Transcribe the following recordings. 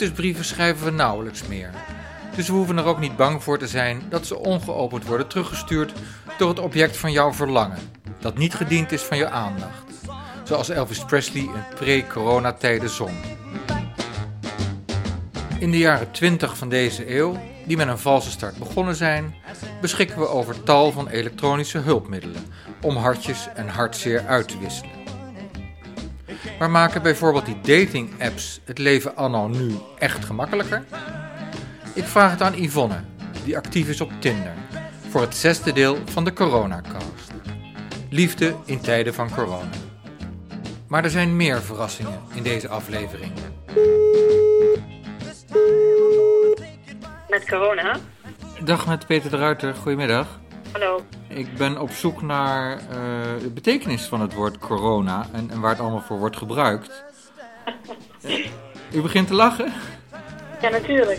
Liefdesbrieven schrijven we nauwelijks meer. Dus we hoeven er ook niet bang voor te zijn dat ze ongeopend worden teruggestuurd door het object van jouw verlangen, dat niet gediend is van je aandacht. Zoals Elvis Presley in pre-coronatijden zong. In de jaren 20 van deze eeuw, die met een valse start begonnen zijn, beschikken we over tal van elektronische hulpmiddelen om hartjes en hartzeer uit te wisselen. Maar maken bijvoorbeeld die dating-apps het leven anno nu echt gemakkelijker? Ik vraag het aan Yvonne, die actief is op Tinder, voor het zesde deel van de Coronacast. Liefde in tijden van corona. Maar er zijn meer verrassingen in deze aflevering. Met corona? Dag met Peter de Ruiter, goedemiddag. Hallo. Ik ben op zoek naar eh, de betekenis van het woord corona en, en waar het allemaal voor wordt gebruikt. Eh, U begint te lachen? Ja, natuurlijk.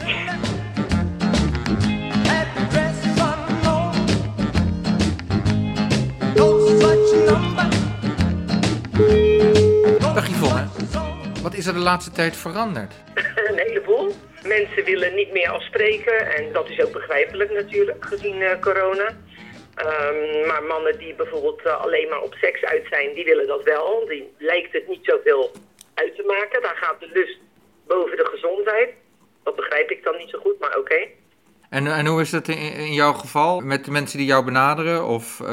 Dag Yvonne, wat is er de laatste tijd veranderd? Een heleboel. Mensen willen niet meer afspreken en dat is ook begrijpelijk natuurlijk, gezien eh, corona. Ehm, maar mannen die bijvoorbeeld eh, alleen maar op seks uit zijn, die willen dat wel. Die lijkt het niet zoveel uit te maken. Daar gaat de lust boven de gezondheid. Dat begrijp ik dan niet zo goed, maar oké. En, en hoe is dat in, in jouw geval met de mensen die jou benaderen of eh,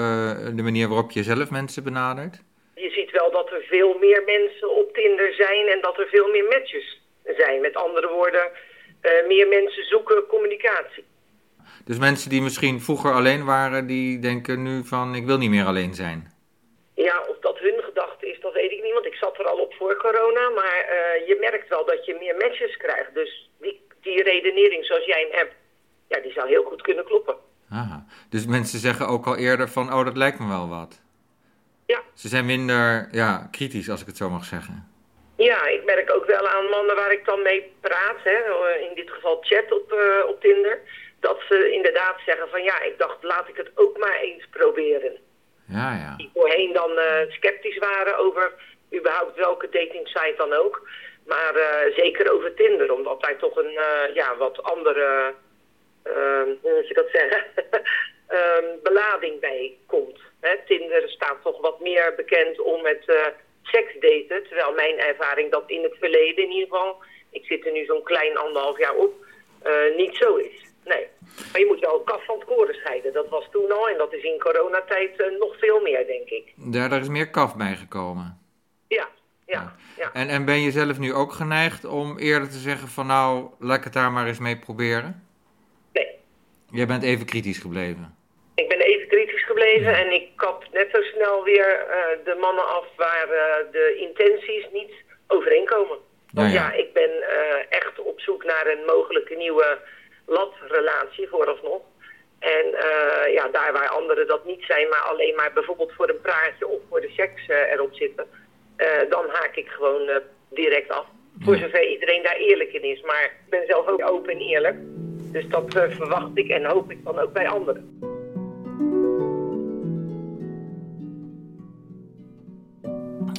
de manier waarop je zelf mensen benadert? Je ziet wel dat er veel meer mensen op Tinder zijn en dat er veel meer matches zijn. Met andere woorden, eh, meer mensen zoeken communicatie. Dus mensen die misschien vroeger alleen waren, die denken nu van ik wil niet meer alleen zijn. Ja, of dat hun gedachte is, dat weet ik niet, want ik zat er al op voor corona. Maar eh, je merkt wel dat je meer matches krijgt. Dus die, die redenering zoals jij hem hebt, ja, die zou heel goed kunnen kloppen. Aha. Dus mensen zeggen ook al eerder van oh dat lijkt me wel wat. Ja. Ze zijn minder ja, kritisch als ik het zo mag zeggen. Ja, ik merk ook wel aan mannen waar ik dan mee praat, hè, in dit geval chat op, eh, op Tinder, dat ze inderdaad zeggen van ja, ik dacht laat ik het ook maar eens proberen. Ja, ja. Die voorheen dan eh, sceptisch waren over überhaupt welke datingsite dan ook. Maar eh, zeker over Tinder, omdat daar toch een eh, ja, wat andere, hoe moet je dat zeggen, Ehm, belading bij komt. Hè, Tinder staat toch wat meer bekend om het seksdaten, terwijl mijn ervaring dat in het verleden in ieder geval, ik zit er nu zo'n klein anderhalf jaar op, niet zo is. Nee. Maar je moet wel kaf van het koren scheiden. Dat was toen al en dat is in coronatijd eh, nog veel meer, denk ik. Daar, daar is meer kaf bij gekomen. Ja, ja, ja. En, en ben je zelf nu ook geneigd om eerder te zeggen van nou, laat ik het daar maar eens mee proberen? Nee, Jij bent even kritisch gebleven. ik ben even kritisch gebleven en ik kap net zo snel weer eh, de mannen af waar eh, de intenties niet overeenkomen. Want Ja, ja, ja. ik ben echt op zoek naar een mogelijke nieuwe latrelatie vooralsnog. En eh, ja, daar waar anderen dat niet zijn, maar alleen maar bijvoorbeeld voor een praatje of voor de seks eh, erop zitten, eh, dan haak ik gewoon direct af. Voor zover iedereen daar eerlijk in is. Maar ik ben zelf ook open en eerlijk. Dus dat verwacht ik en hoop ik dan ook bij anderen.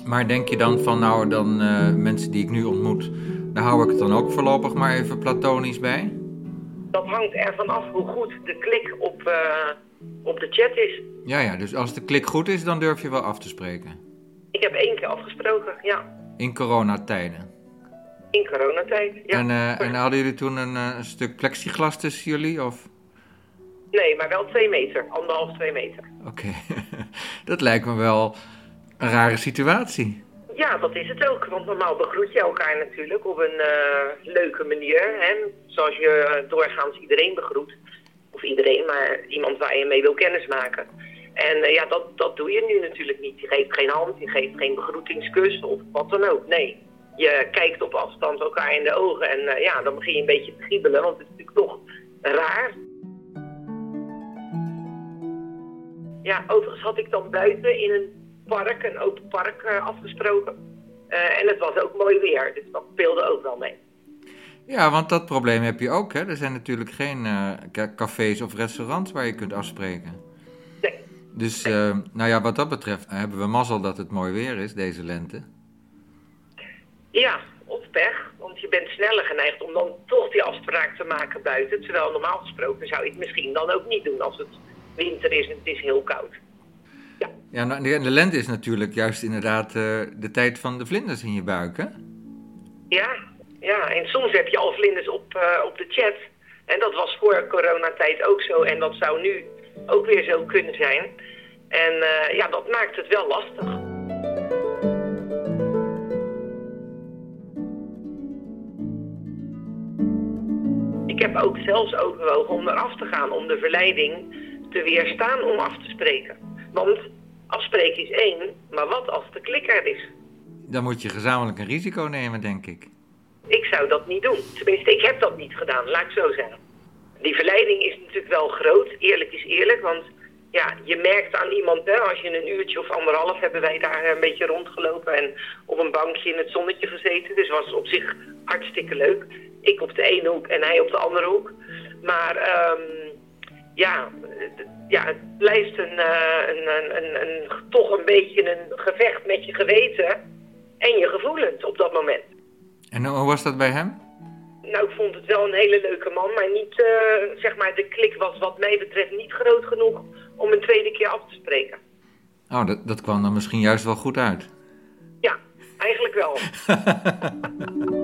Maar denk je dan van nou, dan mensen die ik nu ontmoet, daar hou ik het dan ook voorlopig maar even platonisch bij? Dat hangt ervan af hoe goed de klik op, eh, op de chat is. Ja, ja, dus als de klik goed is, dan durf je wel af te spreken. Ik heb één keer afgesproken, ja. In coronatijden. In coronatijd, ja. En, eh, en hadden jullie toen een, eh, een stuk plexiglas tussen jullie? Of? Nee, maar wel twee meter. Anderhalf, twee meter. Oké, dat lijkt me wel een rare situatie. Ja, dat is het ook. Want normaal begroet je elkaar natuurlijk op een eh, leuke manier. Hè? Zoals je eh, doorgaans iedereen begroet. Of iedereen, maar iemand waar je mee wil kennismaken. En eh, ja, dat, dat doe je nu natuurlijk niet. Je geeft geen hand, je geeft geen begroetingskus of wat dan ook. Nee, je kijkt op afstand elkaar in de ogen en ja, dan begin je een beetje te giebelen, want het is natuurlijk toch raar. Ja, overigens had ik dan buiten in een park, een open park, eh, afgesproken. Eh, en het was ook mooi weer, dus dat speelde ook wel mee. Ja, want dat probleem heb je ook. Hè? Er zijn natuurlijk geen eh, ca- cafés of restaurants waar je kunt afspreken. Nee. Dus nou ja, wat dat betreft hebben we mazzel dat het mooi weer is deze lente. Ja, of pech, want je bent sneller geneigd om dan toch die afspraak te maken buiten. Terwijl normaal gesproken zou je het misschien dan ook niet doen als het winter is en het is heel koud. Ja, nou, de, lente is natuurlijk juist inderdaad eh, de tijd van de vlinders in je buik, hè? Ja, ja, en soms heb je al vlinders op, eh, op de chat. En dat was voor coronatijd ook zo en dat zou nu ook weer zo kunnen zijn. En eh, ja, dat maakt het wel lastig. Ik heb ook zelfs overwogen om eraf te gaan om de verleiding te weerstaan om af te spreken. Want afspreken is één, maar wat als de klik er is? Dan moet je gezamenlijk een risico nemen, denk ik. Ik zou dat niet doen. Tenminste, ik heb dat niet gedaan, laat ik zo zeggen. Die verleiding is natuurlijk wel groot, eerlijk is eerlijk. Want ja, je merkt aan iemand, hè, als je een uurtje of anderhalf hebben wij daar een beetje rondgelopen en op een bankje in het zonnetje gezeten. Dus was op zich hartstikke leuk. Ik op de ene hoek en hij op de andere hoek. Maar ehm, ja, ja, het blijft een, eh, een, een, een, een, toch een beetje een gevecht met je geweten en je gevoelens op dat moment. En hoe was dat bij hem? Nou, ik vond het wel een hele leuke man, maar niet, eh, zeg maar, de klik was wat mij betreft niet groot genoeg om een tweede keer af te spreken. Oh, dat, dat kwam dan misschien juist wel goed uit. Ja, eigenlijk wel.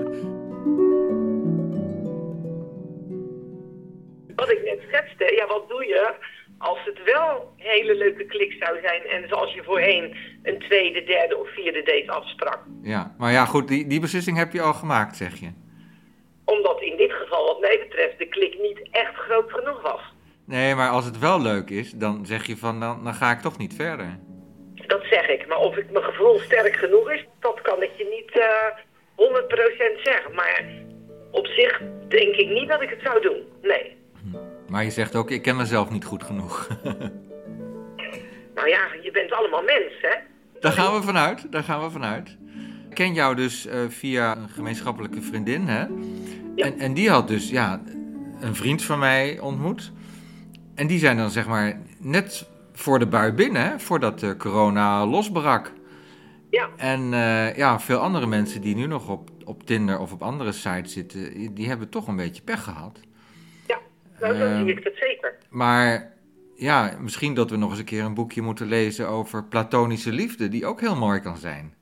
wat ik net schetste, ja, wat doe je als het wel een hele leuke klik zou zijn en zoals je voorheen een tweede, derde of vierde date afsprak? Ja, maar ja, goed, die, die beslissing heb je al gemaakt, zeg je. Omdat in dit geval, wat mij betreft, de klik niet echt groot genoeg was. Nee, maar als het wel leuk is, dan zeg je van, dan, dan ga ik toch niet verder. Dat zeg ik. Maar of ik mijn gevoel sterk genoeg is, dat kan ik je niet eh 100% zeggen. Maar op zich denk ik niet dat ik het zou doen. Nee. Maar je zegt ook, ik ken mezelf niet goed genoeg. Nou ja, je bent allemaal mens, hè? daar gaan we vanuit, daar gaan we vanuit. Ik ken jou dus eh, via een gemeenschappelijke vriendin, hè? En, en die had dus, ja, een vriend van mij ontmoet. En die zijn dan, zeg maar, net voor de bui binnen, hè? Voordat de corona losbrak. Ja. En eh, ja, veel andere mensen die nu nog op, op Tinder of op andere sites zitten, die hebben toch een beetje pech gehad. Ja, nou, dan Ehm. zie ik dat zeker. Maar ja, misschien dat we nog eens een keer een boekje moeten lezen over platonische liefde, die ook heel mooi kan zijn.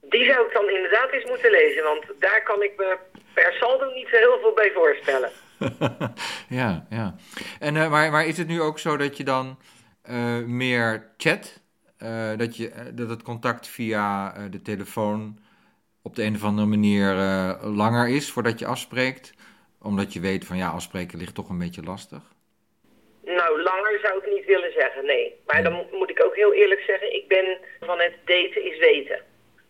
Die zou ik dan inderdaad eens moeten lezen, want daar kan ik me per saldo niet zo heel veel bij voorstellen. ja, ja. En, eh, maar, maar is het nu ook zo dat je dan eh, meer chat? Eh, dat, je, dat het contact via de telefoon op de een of andere manier langer is voordat je afspreekt? Omdat je weet van ja, afspreken ligt toch een beetje lastig. Nou, langer zou ik niet willen zeggen, nee. Maar dan mo- moet ik ook heel eerlijk zeggen, ik ben van het daten is weten.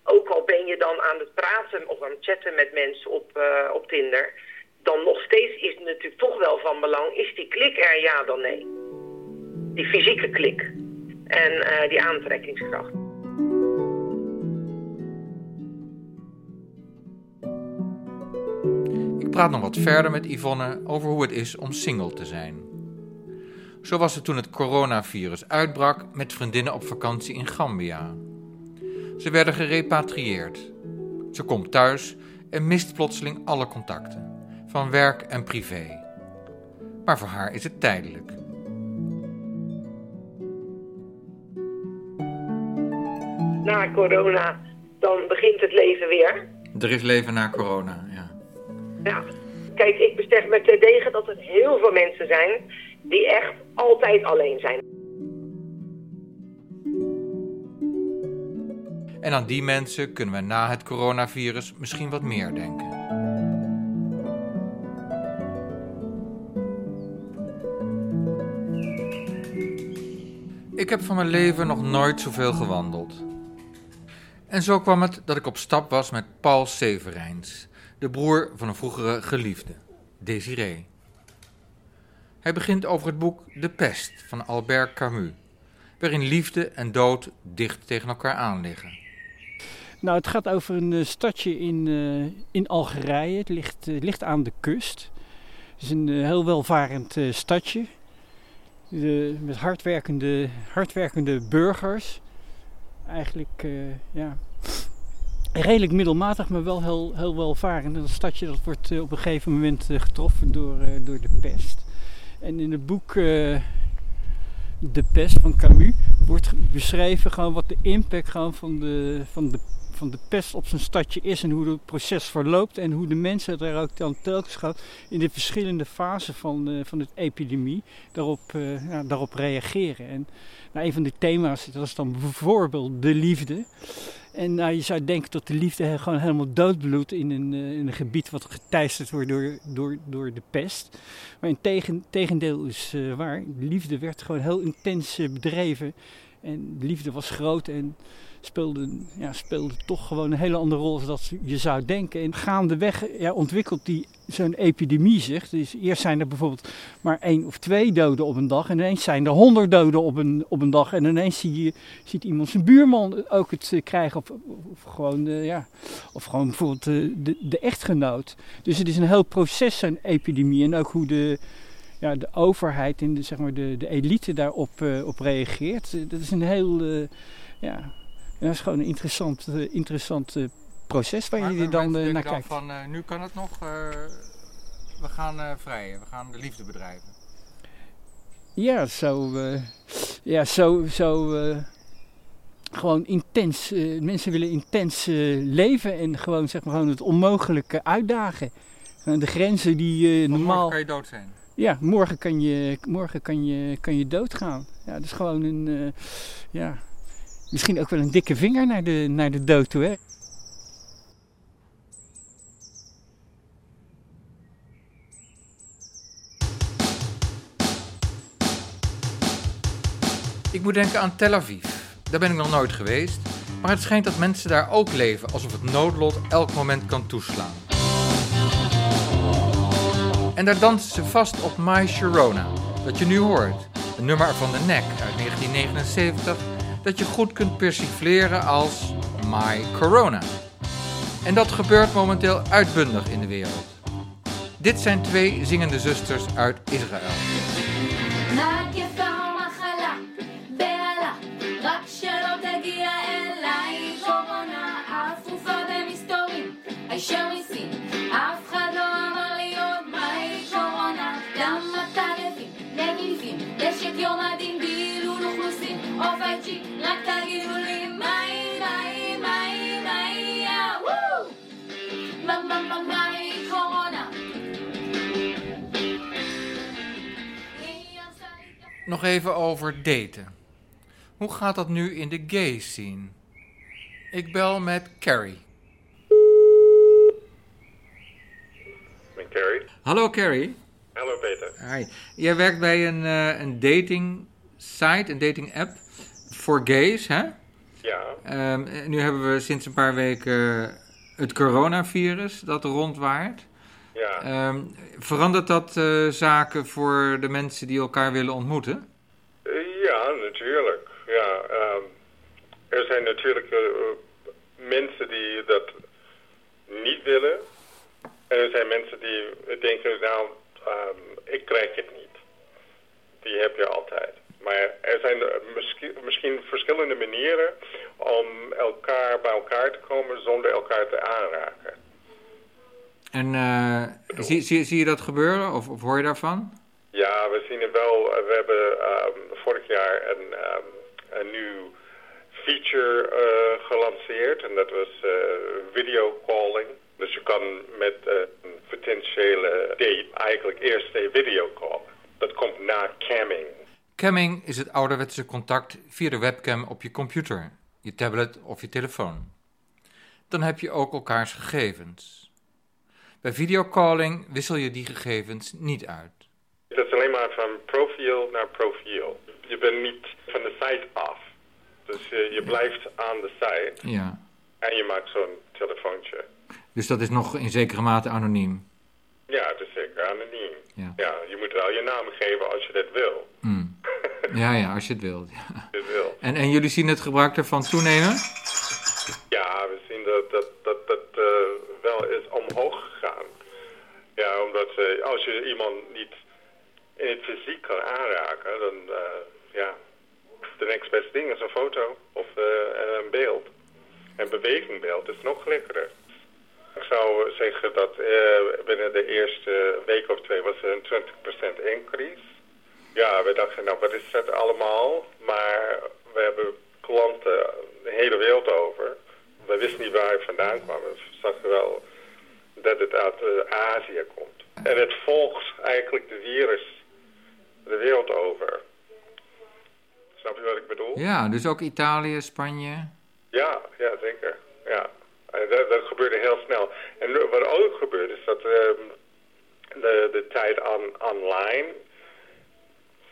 Ook al ben je dan aan het praten of aan het chatten met mensen op, eh, op Tinder, dan nog steeds is het natuurlijk toch wel van belang, is die klik er ja dan nee? Die fysieke klik en eh, die aantrekkingskracht. Praat nog wat verder met Yvonne over hoe het is om single te zijn. Zo was het toen het coronavirus uitbrak met vriendinnen op vakantie in Gambia. Ze werden gerepatrieerd. Ze komt thuis en mist plotseling alle contacten, van werk en privé. Maar voor haar is het tijdelijk. Na corona, dan begint het leven weer. Er is leven na corona, ja. Kijk, ik besef me terdege dat er heel veel mensen zijn die echt altijd alleen zijn. En aan die mensen kunnen we na het coronavirus misschien wat meer denken. Ik heb van mijn leven nog nooit zoveel gewandeld. En zo kwam het dat ik op stap was met Paul Severijns, de broer van een vroegere geliefde, Desiree. Hij begint over het boek De Pest van Albert Camus, waarin liefde en dood dicht tegen elkaar aan liggen. Nou, het gaat over een uh, stadje in, uh, in Algerije. Het ligt, uh, ligt aan de kust. Het is een heel welvarend stadje. Met hardwerkende, hardwerkende burgers. Eigenlijk, ja, redelijk middelmatig, maar wel heel, heel welvarend. En dat stadje dat wordt op een gegeven moment getroffen door, door de pest. En in het boek De Pest van Camus wordt beschreven gewoon wat de impact gewoon van de, van de van de pest op zijn stadje is en hoe het proces verloopt en hoe de mensen er ook dan telkens gaan in de verschillende fasen van, uh, van de epidemie daarop, ja, daarop reageren. En nou, een van de thema's dat is dan bijvoorbeeld de liefde. En nou, je zou denken dat de liefde gewoon helemaal doodbloedt in een, uh, in een gebied wat geteisterd wordt door, door, door de pest. Maar in tegen, tegendeel is waar. De liefde werd gewoon heel intens bedreven. En de liefde was groot en speelde, ja, speelde toch gewoon een hele andere rol dan je zou denken. En gaandeweg ja, ontwikkelt die zo'n epidemie zich. Dus eerst zijn er bijvoorbeeld maar één of twee doden op een dag. En ineens zijn er honderd doden op een, op een dag. En ineens zie je, ziet iemand zijn buurman ook het uh, krijgen. Of, gewoon, uh, ja, of gewoon bijvoorbeeld uh, de, de echtgenoot. Dus het is een heel proces, zo'n epidemie. En ook hoe de ja, de overheid en de, zeg maar de, de elite daarop uh, op reageert. dat is een heel, uh, ja, dat is gewoon een interessant, uh, interessant proces waar maar, je dan naar dan kijkt. Van, nu kan het nog, we gaan vrijen, we gaan de liefde bedrijven. Ja, zo, ja, zo, zo gewoon intens, mensen willen intens leven en gewoon, zeg maar, gewoon het onmogelijke uitdagen. De grenzen die normaal... kan je dood zijn. Ja, morgen kan je, morgen kan je, kan je doodgaan. Ja, dat is gewoon een, uh, ja, misschien ook wel een dikke vinger naar de, naar de dood toe, hè. Ik moet denken aan Tel Aviv. Daar ben ik nog nooit geweest. Maar het schijnt dat mensen daar ook leven alsof het noodlot elk moment kan toeslaan. En daar dansen ze vast op My Sharona, dat je nu hoort. Een nummer van de Nek uit 1979, dat je goed kunt persifleren als My Corona. En dat gebeurt momenteel uitbundig in de wereld. Dit zijn twee zingende zusters uit Israël. Nog even over daten. Hoe gaat dat nu in de gay scene? Ik bel met Carrie. Met Carrie. Hallo Carrie. Hallo Peter. Hi. Jij werkt bij een, uh, een dating site, een dating app voor gays, hè? Ja. Um, nu hebben we sinds een paar weken het coronavirus dat rondwaart. Ja. Um, verandert dat uh, zaken voor de mensen die elkaar willen ontmoeten? Uh, ja, natuurlijk. Ja, um, er zijn natuurlijk uh, mensen die dat niet willen. En er zijn mensen die denken, nou, um, ik krijg het niet. Die heb je altijd. Maar er zijn misschien, misschien verschillende manieren om elkaar bij elkaar te komen zonder elkaar te aanraken. En uh, zie, zie, zie je dat gebeuren of, of hoor je daarvan? Ja, we zien het wel. We hebben um, vorig jaar een, um, een nieuw feature uh, gelanceerd en dat was uh, video calling. Dus je kan met een potentiële date eigenlijk eerst een video callen. Dat komt na camming. Camming is het ouderwetse contact via de webcam op je computer, je tablet of je telefoon. Dan heb je ook elkaars gegevens. Bij videocalling wissel je die gegevens niet uit. Dat is alleen maar van profiel naar profiel. je bent niet van de site af. Dus je, je blijft aan de site Ja. en je maakt zo'n telefoontje. Dus dat is nog in zekere mate anoniem. Ja, het is zeker anoniem. Ja. Ja, je moet wel je naam geven als je dat wil. Mm. Ja, ja, als je het wilt. Ja. je wil. En, en jullie zien het gebruik ervan toenemen? Ja, we zien dat dat, dat, dat eh, wel is omhoog gegaan. Ja, omdat eh, als je iemand niet in het fysiek kan aanraken, dan eh, ja, de next best ding is een foto of een beeld. En bewegingbeeld is nog lekkerder. Ik zou zeggen dat eh, binnen de eerste week of twee was er een 20% increase. Ja, we dachten, nou wat is dat allemaal? Maar we hebben klanten de hele wereld over. We wisten niet waar het vandaan kwam. We zagen wel dat het uit eh, Azië komt. En het volgt eigenlijk de virus de wereld over. Snap je wat ik bedoel? Ja, dus ook Italië, Spanje. Ja, ja, zeker. Ja. En dat, dat gebeurde heel snel. En wat ook gebeurt is dat ehm, de, de tijd on, online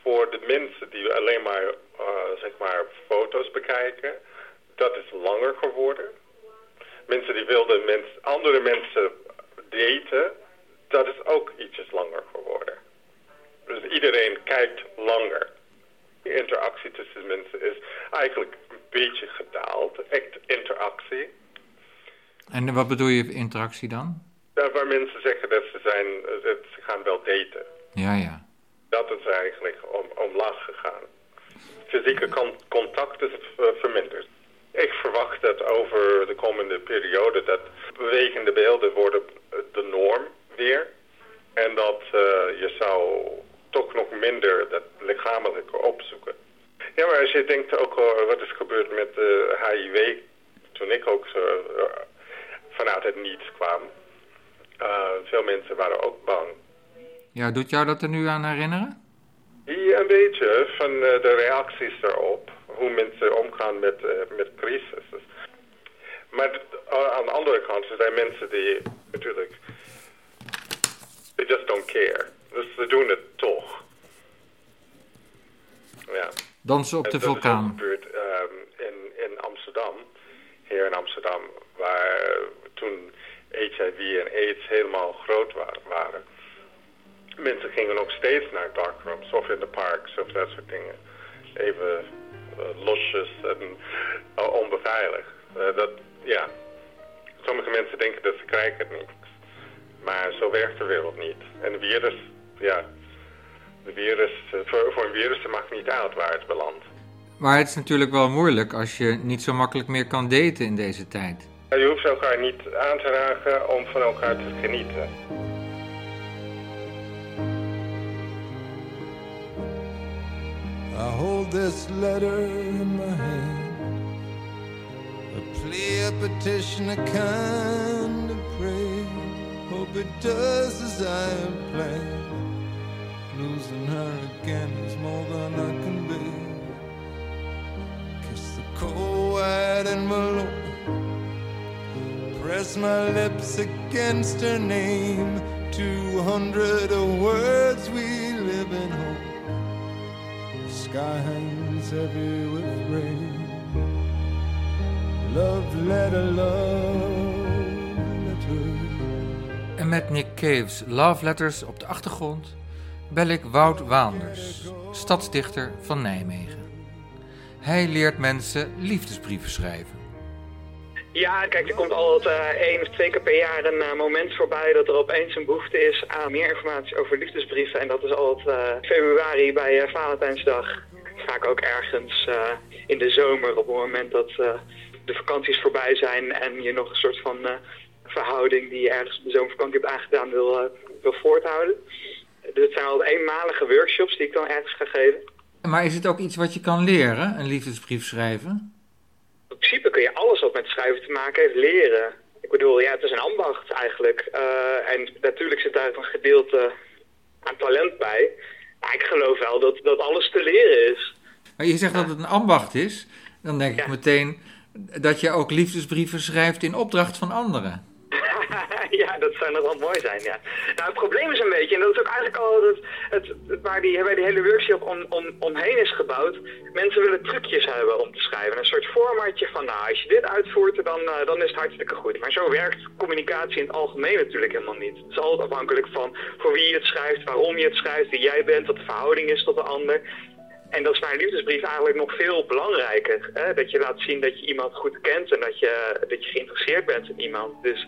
voor de mensen die alleen maar, eh, zeg maar foto's bekijken, dat is langer geworden. Mensen die wilden andere mensen daten, dat is ook ietsjes langer geworden. Dus iedereen kijkt langer. De interactie tussen mensen is eigenlijk een beetje gedaald. Echt interactie. En wat bedoel je interactie dan? Waar mensen zeggen dat ze, zijn, eh, dat ze gaan wel daten. Ja, ja. Dat is eigenlijk om, omlaag gegaan. Fysieke con- contact is eh, verminderd. Ik verwacht dat over de komende periode dat bewegende beelden worden eh, de norm weer. En dat je zou toch nog minder dat lichamelijke opzoeken. Ja, maar als je denkt ook eh, wat is gebeurd met eh, HIV, toen ik ook vanuit het niets kwam. eh, veel mensen waren ook bang. Ja, doet jou dat er nu aan herinneren? Ja, een beetje van eh, de reacties erop. Hoe mensen omgaan met, eh, met crisis. Maar aan de andere kant zijn mensen die natuurlijk... They just don't care. Dus ze doen het toch. Ja. Dansen op de dat is vulkaan. gebeurd ehm, in, in Amsterdam. Hier in Amsterdam. Waar HIV en AIDS helemaal groot wa- waren. Mensen gingen nog steeds naar darkrooms of in de parks of dat soort dingen. Even eh, losjes en eh, onbeveiligd. Eh, dat, ja. Sommige mensen denken dat ze krijgen niks. Maar zo werkt de wereld niet. En de virus, ja. De virus, voor, een virus maakt niet uit waar het belandt. Maar het is natuurlijk wel moeilijk als je niet zo makkelijk meer kan daten in deze tijd. Je hoeft elkaar niet aan te raken om van elkaar te genieten. I hold this letter in my hand. A plea, a petition, a kind of prayer. Hope it does as I have planned. Losing her again is more than I can bear. Kiss the cold white envelope. Press my lips against her name. Two hundred words we live in hope sky hangs heavy with rain. Love letter, love. En met Nick Cave's Love Letters op de achtergrond bel ik Wout Waanders, stadsdichter van Nijmegen. Hij leert mensen liefdesbrieven schrijven. Ja, kijk, er komt altijd eh, één of twee keer per jaar een eh, moment voorbij dat er opeens een behoefte is aan meer informatie over liefdesbrieven. En dat is altijd eh, februari bij Valentijnsdag. Vaak ook ergens in de zomer op het moment dat de vakanties voorbij zijn en je nog een soort van verhouding die je ergens op de zomervakantie hebt aangedaan wil, wil voorthouden. Dus het zijn altijd eenmalige workshops die ik dan ergens ga geven. Maar is het ook iets wat je kan leren, een liefdesbrief schrijven? In principe kun je alles wat met schrijven te maken heeft leren. Ik bedoel, ja, het is een ambacht eigenlijk. Eh, en natuurlijk zit daar een gedeelte aan talent bij. Maar ik geloof wel dat, dat alles te leren is. Maar je zegt dat het een ambacht is, dan denk ik meteen dat je ook liefdesbrieven schrijft in opdracht van anderen. ja, dat zou nog wel mooi zijn, ja. Nou, het probleem is een beetje, en dat is ook eigenlijk al het, het, het waar, die, waar die hele workshop om, om, omheen is gebouwd. Mensen willen trucjes hebben om te schrijven. Een soort formatje van, nou, als je dit uitvoert, dan, uh, dan is het hartstikke goed. Maar zo werkt communicatie in het algemeen natuurlijk helemaal niet. Het is altijd afhankelijk van voor wie je het schrijft, waarom je het schrijft, wie jij bent, wat de verhouding is tot de ander. En dat is bij een liefdesbrief eigenlijk nog veel belangrijker. Hè? Dat je laat zien dat je iemand goed kent en dat je, dat je geïnteresseerd bent in iemand. Dus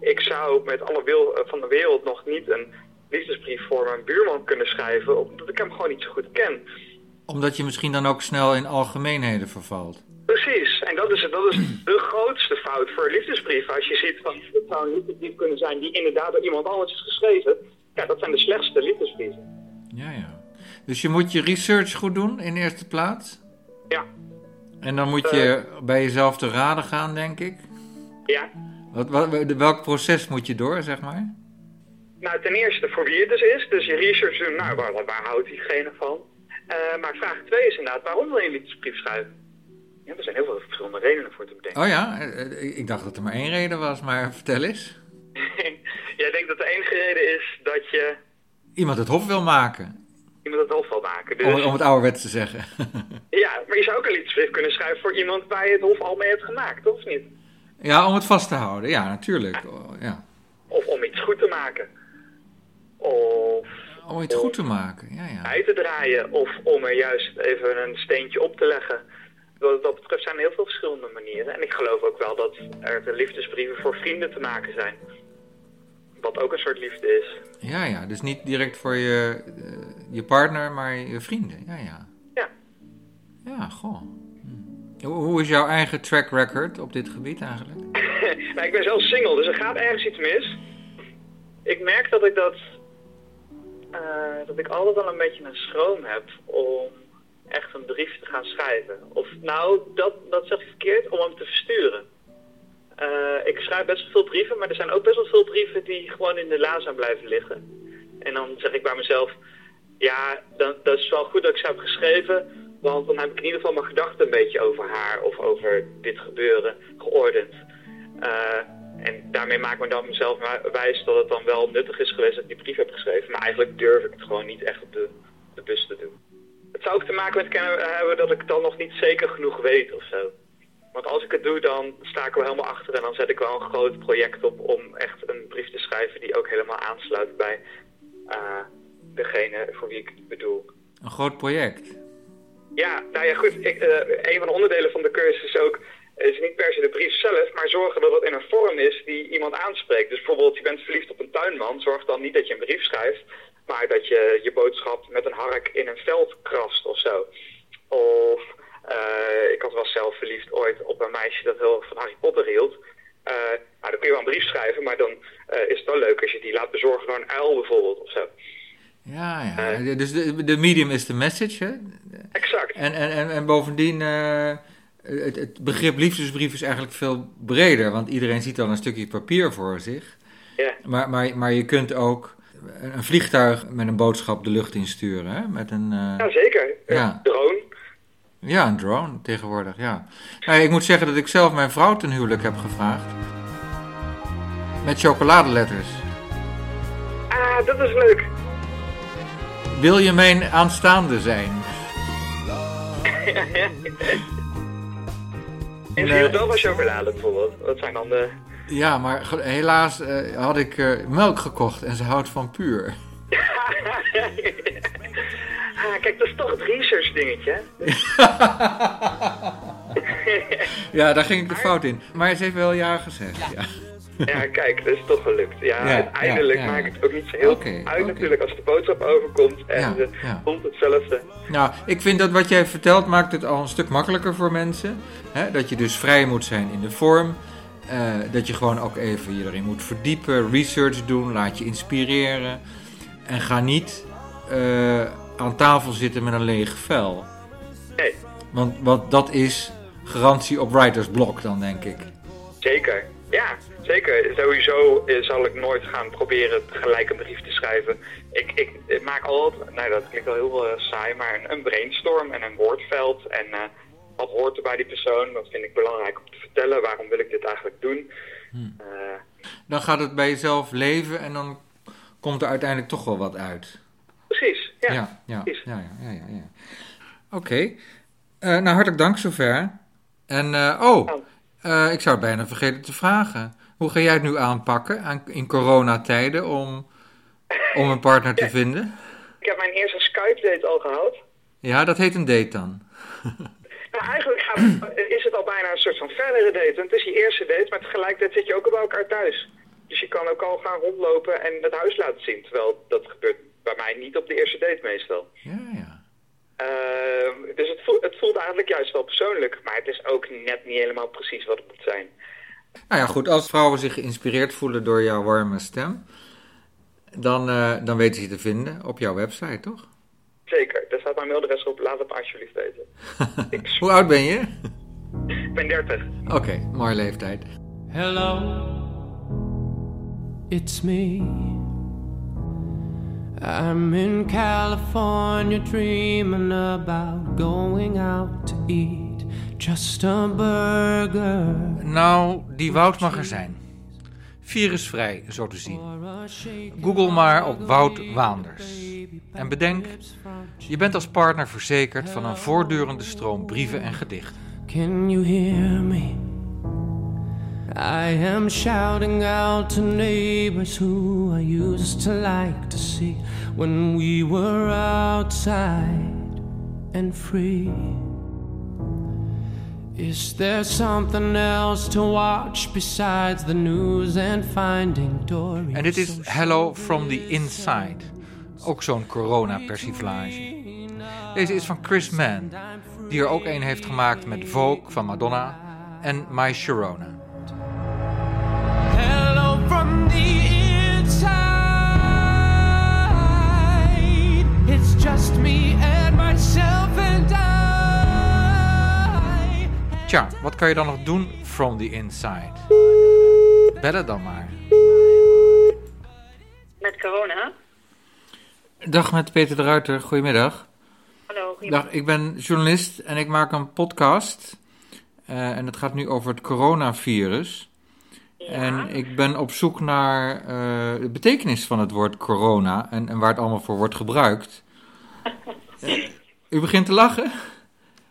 ik zou met alle wil van de wereld nog niet een liefdesbrief voor mijn buurman kunnen schrijven, omdat ik hem gewoon niet zo goed ken. Omdat je misschien dan ook snel in algemeenheden vervalt. Precies, en dat is, dat is de grootste fout voor een liefdesbrief. Als je ziet van, het zou een liefdesbrief kunnen zijn die inderdaad door iemand anders is geschreven. Ja, dat zijn de slechtste liefdesbrieven. Ja, ja. Dus je moet je research goed doen in eerste plaats. Ja. En dan moet je bij jezelf te raden gaan, denk ik. Ja. Wat, wat, welk proces moet je door, zeg maar? Nou, ten eerste voor wie het dus is. Dus je research doen, nou, waar, waar houdt diegene van? Uh, maar vraag 2 is inderdaad, waarom wil je een liefdesbrief schrijven? Ja, er zijn heel veel verschillende redenen voor te bedenken. Oh ja, ik dacht dat er maar één reden was, maar vertel eens. Jij denkt dat de enige reden is dat je... Iemand het hof wil maken iemand het hof wil maken. Dus... Om, om, het ouderwets te zeggen. ja, maar je zou ook een liefdesbrief kunnen schrijven voor iemand waar je het hof al mee hebt gemaakt, of niet? Ja, om het vast te houden, ja, natuurlijk. Ja. Of om iets goed te maken. Of... Om iets goed te maken, ja, ja. Bij te draaien, of om er juist even een steentje op te leggen. Wat dat betreft zijn er heel veel verschillende manieren. En ik geloof ook wel dat er liefdesbrieven voor vrienden te maken zijn. Wat ook een soort liefde is. Ja, ja. Dus niet direct voor je, uh, je partner, maar je vrienden. Ja, ja. Ja. Ja, goh. Hoe is jouw eigen track record op dit gebied eigenlijk? nou, ik ben zelf single, dus er gaat ergens iets mis. Ik merk dat ik dat... Uh, dat ik altijd wel een beetje een schroom heb om echt een brief te gaan schrijven. Of nou, dat, dat zeg ik verkeerd, om hem te versturen. Uh, ik schrijf best wel veel brieven, maar er zijn ook best wel veel brieven die gewoon in de la zijn blijven liggen. En dan zeg ik bij mezelf, ja, dan, dat is wel goed dat ik ze heb geschreven, want dan heb ik in ieder geval mijn gedachten een beetje over haar of over dit gebeuren geordend. Uh, en daarmee maak ik me dan mezelf wijs dat het dan wel nuttig is geweest dat ik die brief heb geschreven, maar eigenlijk durf ik het gewoon niet echt op de, bus te doen. Het zou ook te maken met hebben dat ik dan nog niet zeker genoeg weet of zo. Want als ik het doe, dan sta ik er helemaal achter en dan zet ik wel een groot project op om echt een brief te schrijven die ook helemaal aansluit bij uh, degene voor wie ik het bedoel. Een groot project? Ja, nou ja goed, ik, uh, een van de onderdelen van de cursus is ook, is niet per se de brief zelf, maar zorgen dat het in een vorm is die iemand aanspreekt. Dus bijvoorbeeld, je bent verliefd op een tuinman, zorg dan niet dat je een brief schrijft, maar dat je je boodschap met een hark in een veld krast of zo. Of uh, ik had wel zelf verliefd ooit op een meisje dat heel van Harry Potter hield. Nou, dan kun je wel een brief schrijven, maar dan is het wel leuk als je die laat bezorgen door een uil bijvoorbeeld of zo. Ja, ja. dus de, de medium is de message, hè? Exact. En, en, en, en bovendien, het, het, begrip liefdesbrief is eigenlijk veel breder, want iedereen ziet dan een stukje papier voor zich. Ja. Maar, maar, maar je kunt ook een vliegtuig met een boodschap de lucht insturen, hè? Met een... Ja, zeker. Ja. Drone. Ja, een drone tegenwoordig, ja. Nou, ik moet zeggen dat ik zelf mijn vrouw ten huwelijk heb gevraagd. Met chocoladeletters. Ah, dat is leuk. Wil je mijn aanstaande zijn? en ze hield wel chocolade bijvoorbeeld. Wat zijn dan de... Ja, maar helaas uh, had ik uh, melk gekocht en ze houdt van puur. Ah, kijk, dat is toch het research dingetje. ja, daar ging ik de fout in. Maar ze heeft wel ja gezegd, ja. Ja, kijk, dat is toch gelukt. Ja, ja uiteindelijk ja, maakt het ook niet zo heel okay, uit okay. natuurlijk als de boodschap overkomt en het komt hetzelfde. Nou, ik vind dat wat jij vertelt maakt het al een stuk makkelijker voor mensen. Hè? Dat je dus vrij moet zijn in de vorm. Uh, dat je gewoon ook even je erin moet verdiepen, research doen, laat je inspireren. En ga niet... Uh, aan tafel zitten met een leeg vel. Nee. Want, want dat is garantie op writer's block dan, denk ik. Zeker, ja, zeker. Sowieso zal ik nooit gaan proberen gelijk een brief te schrijven. Ik, ik, ik maak altijd, nou dat klinkt wel heel uh, saai, maar een, een, brainstorm en een woordveld. En uh, wat hoort er bij die persoon, wat vind ik belangrijk om te vertellen, waarom wil ik dit eigenlijk doen. Uh, Dan gaat het bij jezelf leven en dan komt er uiteindelijk toch wel wat uit. Precies, ja. Ja, ja, precies. ja, ja, ja, ja. ja. Oké. Eh, nou, hartelijk dank zover. En, eh, oh, eh, ik zou het bijna vergeten te vragen. Hoe ga jij het nu aanpakken aan, in coronatijden om, om een partner te vinden? Ik heb mijn eerste Skype-date al gehad. Ja, dat heet een date dan. Nou, eigenlijk gaat, is het al bijna een soort van verdere date. Want het is je eerste date, maar tegelijkertijd zit je ook bij elkaar thuis. Dus je kan ook al gaan rondlopen en het huis laten zien. Terwijl dat gebeurt bij mij niet op de eerste date meestal. Ja, ja. Ehm, dus het voelt, het voelt eigenlijk juist wel persoonlijk. Maar het is ook net niet helemaal precies wat het moet zijn. Nou ja, goed, als vrouwen zich geïnspireerd voelen door jouw warme stem, dan, eh, dan weten ze je te vinden op jouw website, toch? Zeker, daar staat mijn mailadres op. Laat het me alsjeblieft weten. Ik Hoe oud ben je? ben 30. Oké, mooie leeftijd. Hello, it's me. I'm in California dreaming about going out to eat just a burger Nou, die Wout mag er zijn. Virusvrij, zo te zien. Google maar op Wout Waanders. En bedenk, je bent als partner verzekerd van een voortdurende stroom brieven en gedichten. Can you hear me? I am shouting out to neighbors who I used to like to see when we were outside and free. Is there something else to watch besides the news and finding Dory? En dit is Hello from the Inside. Ook zo'n corona-persiflage. Deze is van Chris Mann, die er ook een heeft gemaakt met Vogue van Madonna en My Sharona. Hello from the inside. It's just me and myself and I. Tja, wat kan je dan nog doen from the inside? Bellen dan maar. Met corona. Dag met Peter de Ruiter, goedemiddag. Hallo, goedemiddag. Dag, ik ben journalist en ik maak een podcast. Eh, en het gaat nu over het coronavirus. En ik ben op zoek naar eh, de betekenis van het woord corona en, en waar het allemaal voor wordt gebruikt. Eh, u begint te lachen?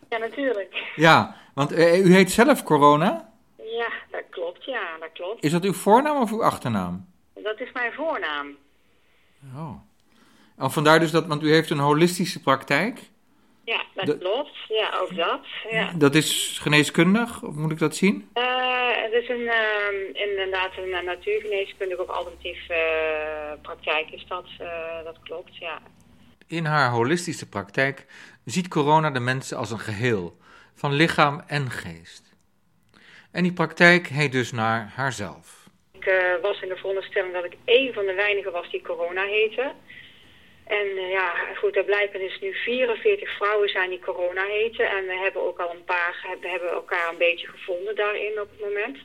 Ja, natuurlijk. Ja, want eh, u heet zelf corona. Ja, dat klopt. Ja, dat klopt. Is dat uw voornaam of uw achternaam? Dat is mijn voornaam. Oh. En vandaar dus dat, want u heeft een holistische praktijk. Ja, dat klopt. Ja, ook dat. Ja. Dat is geneeskundig, of moet ik dat zien? Eh, het is een, ehm, inderdaad een eh, natuurgeneeskundige of alternatief eh, praktijk is dat. dat klopt, ja. In haar holistische praktijk ziet corona de mensen als een geheel, van lichaam en geest. En die praktijk heet dus naar haarzelf. Ik eh, was in de veronderstelling dat ik één van de weinigen was die corona heette. En eh, ja, goed, er blijken dus nu 44 vrouwen zijn die corona heten. En we hebben ook al een paar, we hebben elkaar een beetje gevonden daarin op het moment.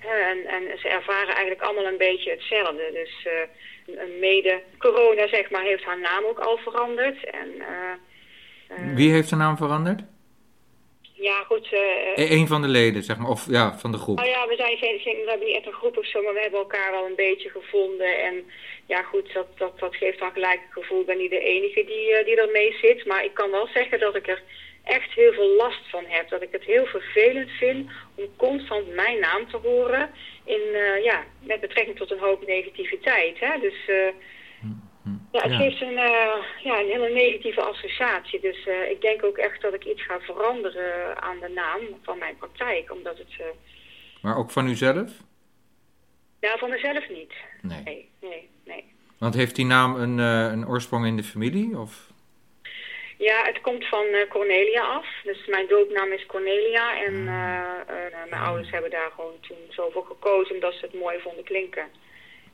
Eh, en, en ze ervaren eigenlijk allemaal een beetje hetzelfde. Dus een- een mede corona, zeg maar, heeft haar naam ook al veranderd. En Wie heeft de naam veranderd? Ja, goed. Een van de leden, zeg maar, of ja, van de groep. Nou ja, we, zijn, we hebben niet echt een groep of zo, maar we hebben elkaar wel een beetje gevonden. En ja, goed, dat, dat, dat geeft dan gelijk het gevoel. Ik ben niet de enige die, eh, die ermee zit. Maar ik kan wel zeggen dat ik er echt heel veel last van heb. Dat ik het heel vervelend vind om constant mijn naam te horen. In, ja, met betrekking tot een hoop negativiteit. Hè? Dus ja, het Ja. geeft een, eh, ja, een hele negatieve associatie. Dus eh, ik denk ook echt dat ik iets ga veranderen aan de naam van mijn praktijk. Omdat het... eh, Maar ook van uzelf? ja, van mezelf niet. Nee. Nee, nee, nee. Want heeft die naam een, een oorsprong in de familie? Of? Ja, het komt van Cornelia af. Dus mijn doopnaam is Cornelia. En eh, mijn ouders hebben daar gewoon toen zo voor gekozen omdat ze het mooi vonden klinken.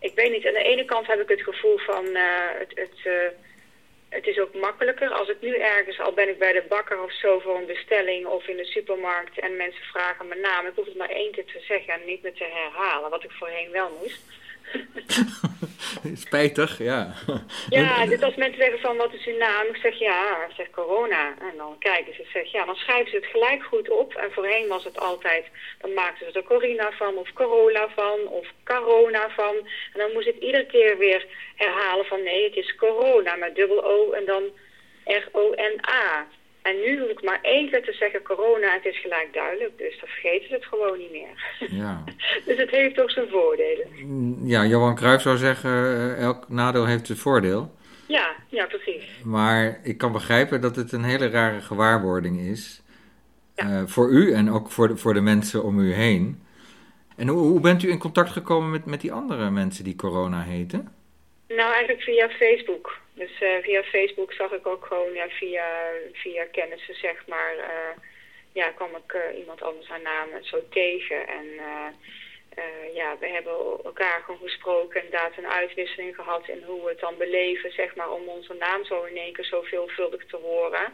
Ik weet niet, aan de ene kant heb ik het gevoel van eh, het, het, eh, het is ook makkelijker. Als ik nu ergens, al ben ik bij de bakker of zo voor een bestelling of in de supermarkt en mensen vragen mijn naam. Ik hoef het maar één keer te zeggen en niet meer te herhalen, wat ik voorheen wel moest. Spijtig, ja. Ja, dus als mensen zeggen van wat is uw naam? Ik zeg ja, ik zeg corona. En dan kijken ze, zeg ja, dan schrijven ze het gelijk goed op. En voorheen was het altijd, dan maakten ze er Corina van of Corolla van of Corona van. En dan moest ik iedere keer weer herhalen van nee, het is corona met dubbel O en dan R-O-N-A. En nu hoef ik maar één keer te zeggen corona, het is gelijk duidelijk. Dus dan vergeten ze het gewoon niet meer. Ja. dus het heeft ook zijn voordelen. Ja, Johan Cruijff zou zeggen, eh, elk nadeel heeft een voordeel. Ja, ja, precies. Maar ik kan begrijpen dat het een hele rare gewaarwording is. eh, voor u en ook voor de, voor de mensen om u heen. En hoe, hoe bent u in contact gekomen met, met die andere mensen die corona heten? Nou, eigenlijk via Facebook. Dus eh, via Facebook zag ik ook gewoon ja, via, via kennissen, zeg maar, eh, ja, kwam ik eh, iemand anders haar naam zo tegen. En ja, we hebben elkaar gewoon gesproken en inderdaad een uitwisseling gehad in hoe we het dan beleven, zeg maar, om onze naam zo in één keer zo veelvuldig te horen.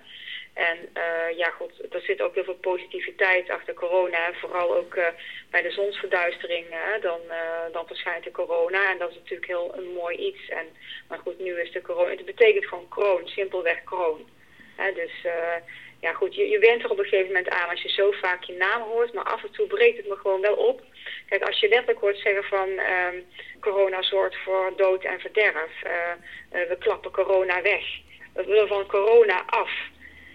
En eh, ja, goed, er zit ook heel veel positiviteit achter corona. Vooral ook eh, bij de zonsverduistering, hè, dan, eh, dan verschijnt de corona. En dat is natuurlijk heel een mooi iets. En, maar goed, nu is de corona, het betekent gewoon kroon, simpelweg kroon. Hè, dus ja goed, je, je er op een gegeven moment aan als je zo vaak je naam hoort. Maar af en toe breekt het me gewoon wel op. Kijk, als je letterlijk hoort zeggen van ehm, corona zorgt voor dood en verderf. we klappen corona weg. We willen van corona af.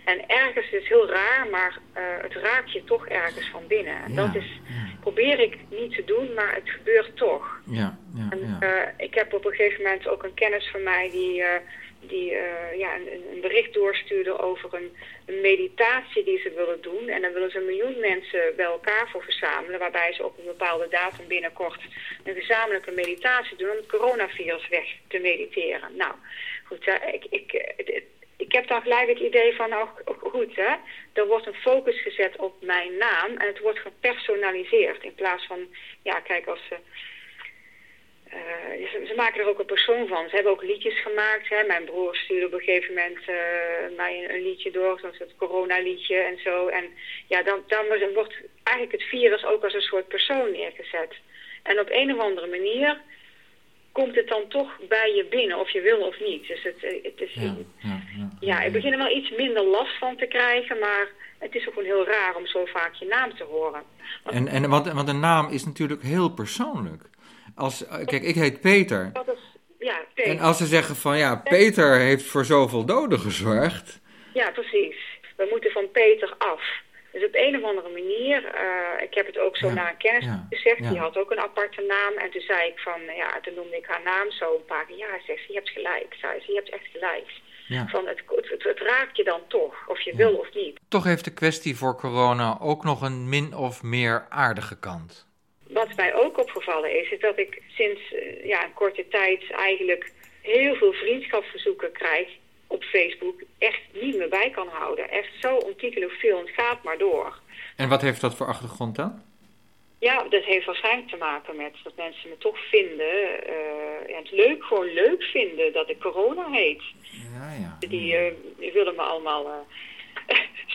En ergens is heel raar, maar eh, het raakt je toch ergens van binnen. En dat is, probeer ik niet te doen, maar het gebeurt toch. Ja, ja, En, ja. eh, ik heb op een gegeven moment ook een kennis van mij die, eh, die ja, een, een bericht doorstuurde over een, een meditatie die ze willen doen. En dan willen ze een miljoen mensen bij elkaar voor verzamelen, waarbij ze op een bepaalde datum binnenkort een gezamenlijke meditatie doen om het coronavirus weg te mediteren. Nou, goed, ik, ik, het- ik heb dan gelijk het idee van, nou goed hè, er wordt een focus gezet op mijn naam en het wordt gepersonaliseerd in plaats van, ja kijk als ze... eh, ze, maken er ook een persoon van. Ze hebben ook liedjes gemaakt. Hè. Mijn broer stuurde op een gegeven moment eh, mij een, een liedje door, zoals het coronaliedje en zo. En ja, dan, dan wordt eigenlijk het virus ook als een soort persoon neergezet. En op een of andere manier komt het dan toch bij je binnen, of je wil of niet. Dus het, eh, het is, Ja, ja, ja. ja, ik begin er wel iets minder last van te krijgen, maar het is ook gewoon heel raar om zo vaak je naam te horen. En, en, want, want een naam is natuurlijk heel persoonlijk. Als, eh, kijk, ik heet Peter. Dat is, ja, Peter. En als ze zeggen van ja, Peter heeft voor zoveel doden gezorgd. Ja, precies. We moeten van Peter af. Dus op een of andere manier, eh, ik heb het ook zo Ja, naar een kennis ja, gezegd, ja. die had ook een aparte naam. En toen zei ik van, nou ja, toen noemde ik haar naam zo een paar keer. Ja, zegt ze, je hebt gelijk, zei ze, je hebt echt gelijk. Van het, het, het, het raakt je dan toch, of je wil of niet. Toch heeft de kwestie voor corona ook nog een min of meer aardige kant. Wat mij ook opgevallen is, is dat ik sinds eh, ja, een korte tijd eigenlijk heel veel vriendschapsverzoeken krijg op Facebook. Echt niet meer bij kan houden. Echt zo ontiegelijk veel. Het gaat maar door. En wat heeft dat voor achtergrond dan? Ja, dat heeft waarschijnlijk te maken met dat mensen me toch vinden. eh, en het leuk, gewoon leuk vinden dat ik corona heet. Ja, ja. Die, eh, die willen me allemaal.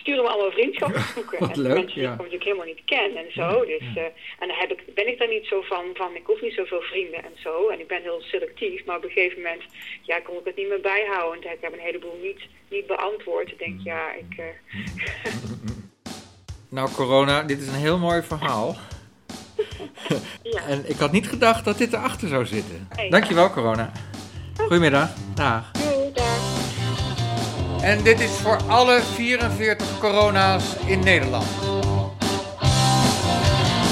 Sturen me allemaal vriendschapsverzoeken. Wat En leuk, mensen die ja. ik natuurlijk helemaal niet ken en zo. Dus, eh, en dan heb ik, ben ik daar niet zo van, van, ik hoef niet zoveel vrienden en zo. En ik ben heel selectief, maar op een gegeven moment ja, kon ik het niet meer bijhouden. En ik heb een heleboel niet, niet beantwoord. Ik denk, ja, ik... eh, Nou, corona, dit is een heel mooi verhaal. ja. En ik had niet gedacht dat dit erachter zou zitten. Nee. Dankjewel, corona. Goedemiddag. Dag. En dit is voor alle 44 corona's in Nederland.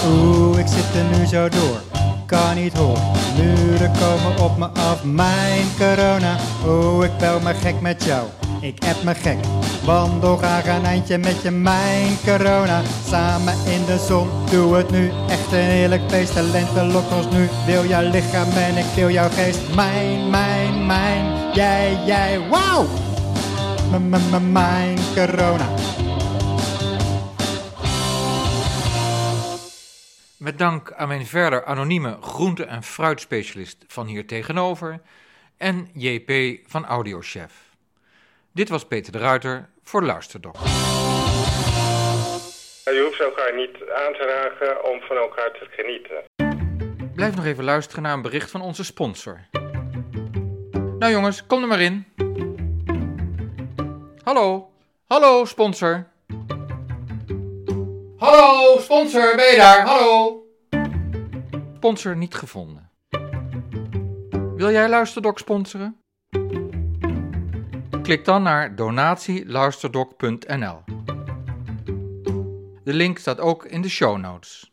Oeh, ik zit er nu zo door. Kan niet horen. Muren komen op me af. Mijn corona. Oeh, ik bel me gek met jou. Ik app me gek. Wandel graag een eindje met je. Mijn corona. Samen in de zon. Doe het nu. Echt een heerlijk feest. De lente lokt ons nu. Wil jouw lichaam en ik wil jouw geest. Mijn, mijn, mijn. Jij, jij. Wauw. M- m- m- Mijn corona. Met dank aan mijn verder anonieme groente- en fruitspecialist van hier tegenover en JP van Audiochef. Dit was Peter de Ruiter voor Luisterdok. Je hoeft elkaar niet aan te raken om van elkaar te genieten. blijf nog even luisteren naar een bericht van onze sponsor. Nou jongens, kom er maar in. Hallo, hallo sponsor. Hallo sponsor, ben je daar? Hallo. Sponsor niet gevonden. Wil jij Luisterdok sponsoren? Klik dan naar donatieluisterdok.nl. De link staat ook in de show notes.